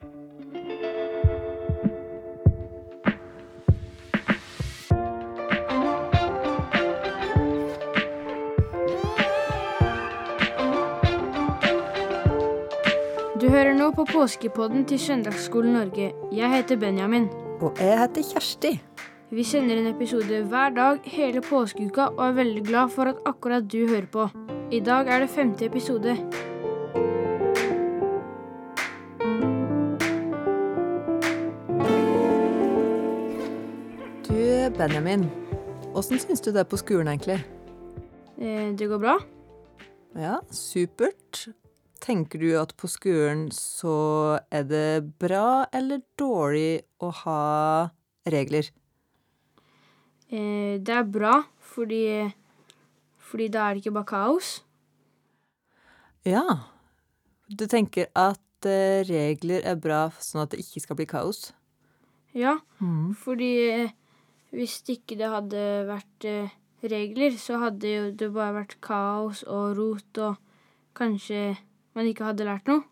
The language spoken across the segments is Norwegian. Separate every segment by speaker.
Speaker 1: Du hører nå på påskepodden til Søndagsskolen Norge. Jeg heter Benjamin.
Speaker 2: Og jeg heter Kjersti.
Speaker 1: Vi sender en episode hver dag hele påskeuka og er veldig glad for at akkurat du hører på. I dag er det femte episode.
Speaker 2: Benjamin. Åssen syns du det er på skolen, egentlig?
Speaker 1: Eh, det går bra?
Speaker 2: Ja, supert. Tenker du at på skolen så er det bra eller dårlig å ha regler?
Speaker 1: Eh, det er bra, fordi, fordi da er det ikke bare kaos.
Speaker 2: Ja. Du tenker at eh, regler er bra sånn at det ikke skal bli kaos?
Speaker 1: Ja,
Speaker 2: Mm.
Speaker 1: fordi hvis ikke det hadde vært eh, regler, så hadde jo det bare vært kaos og rot, og kanskje man ikke hadde lært noe.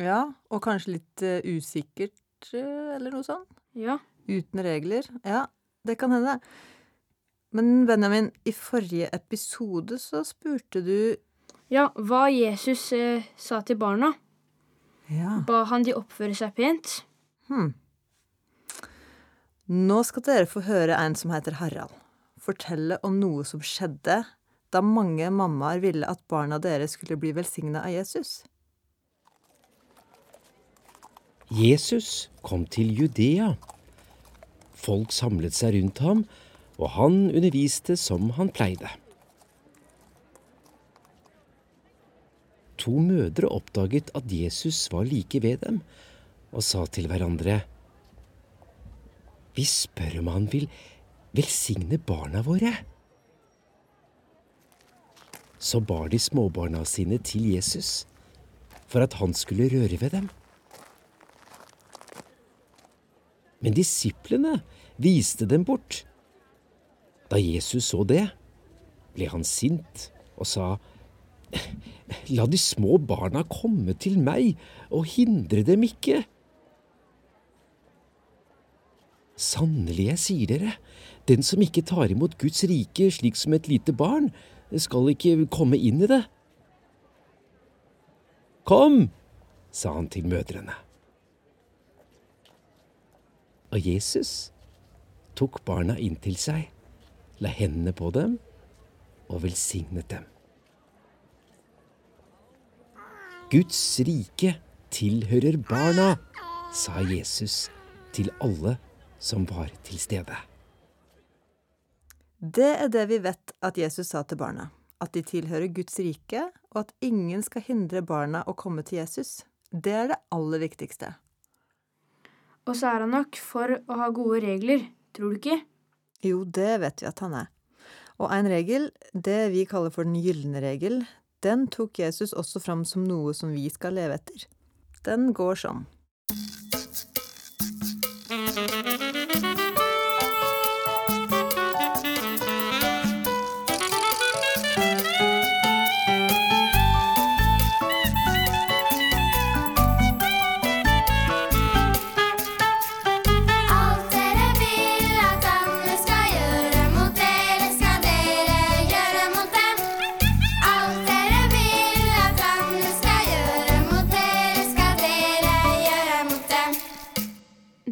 Speaker 2: Ja, og kanskje litt eh, usikkert, eh, eller noe sånt?
Speaker 1: Ja.
Speaker 2: Uten regler? Ja, det kan hende. Men Benjamin, i forrige episode så spurte du
Speaker 1: Ja, hva Jesus eh, sa til barna.
Speaker 2: Ja.
Speaker 1: Ba han de oppføre seg pent?
Speaker 2: Hm. Nå skal dere få høre en som heter Harald, fortelle om noe som skjedde da mange mammaer ville at barna deres skulle bli velsigna av Jesus.
Speaker 3: Jesus kom til Judea. Folk samlet seg rundt ham, og han underviste som han pleide. To mødre oppdaget at Jesus var like ved dem, og sa til hverandre, Vi spør om han vil velsigne barna våre. Så bar de småbarna sine til Jesus, for at han skulle røre ved dem. Men disiplene viste dem bort. Da Jesus så det, ble han sint og sa, La de små barna komme til meg, og hindre dem ikke. Sannelig, jeg sier dere, den som ikke tar imot Guds rike slik som et lite barn, skal ikke komme inn i det. Kom, sa han til mødrene. Og Jesus tok barna inn til seg, la hendene på dem og velsignet dem. Guds rike tilhører barna, sa Jesus til alle som var til stede.
Speaker 2: Det er det vi vet at Jesus sa til barna. At de tilhører Guds rike, og at ingen skal hindre barna å komme til Jesus. Det er det aller viktigste.
Speaker 1: Og så er han nok for å ha gode regler, tror du ikke?
Speaker 2: Jo, det vet vi at han er. Og en regel, det vi kaller for den gylne regel, den tok Jesus også fram som noe som vi skal leve etter. Den går sånn.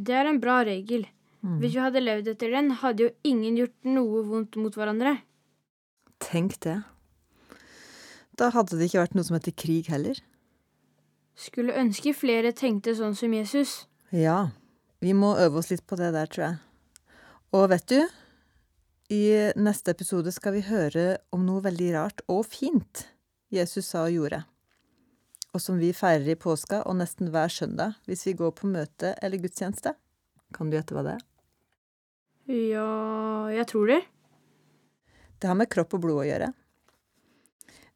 Speaker 1: Det er en bra regel. Hvis vi hadde levd etter den, hadde jo ingen gjort noe vondt mot hverandre.
Speaker 2: Tenk det. Da hadde det ikke vært noe som heter krig heller.
Speaker 1: Skulle ønske flere tenkte sånn som Jesus.
Speaker 2: Ja, vi må øve oss litt på det der, tror jeg. Og vet du, i neste episode skal vi høre om noe veldig rart og fint Jesus sa og gjorde. Og som vi feirer i påska og nesten hver søndag hvis vi går på møte eller gudstjeneste. Kan du gjette hva det er?
Speaker 1: Ja, jeg tror det.
Speaker 2: Det har med kropp og blod å gjøre.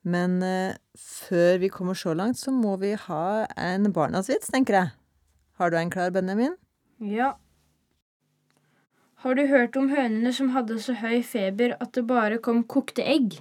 Speaker 2: Men eh, før vi kommer så langt, så må vi ha en barnas vits, tenker jeg. Har du en klar, Benjamin?
Speaker 1: Ja. Har du hørt om hønene som hadde så høy feber at det bare kom kokte egg?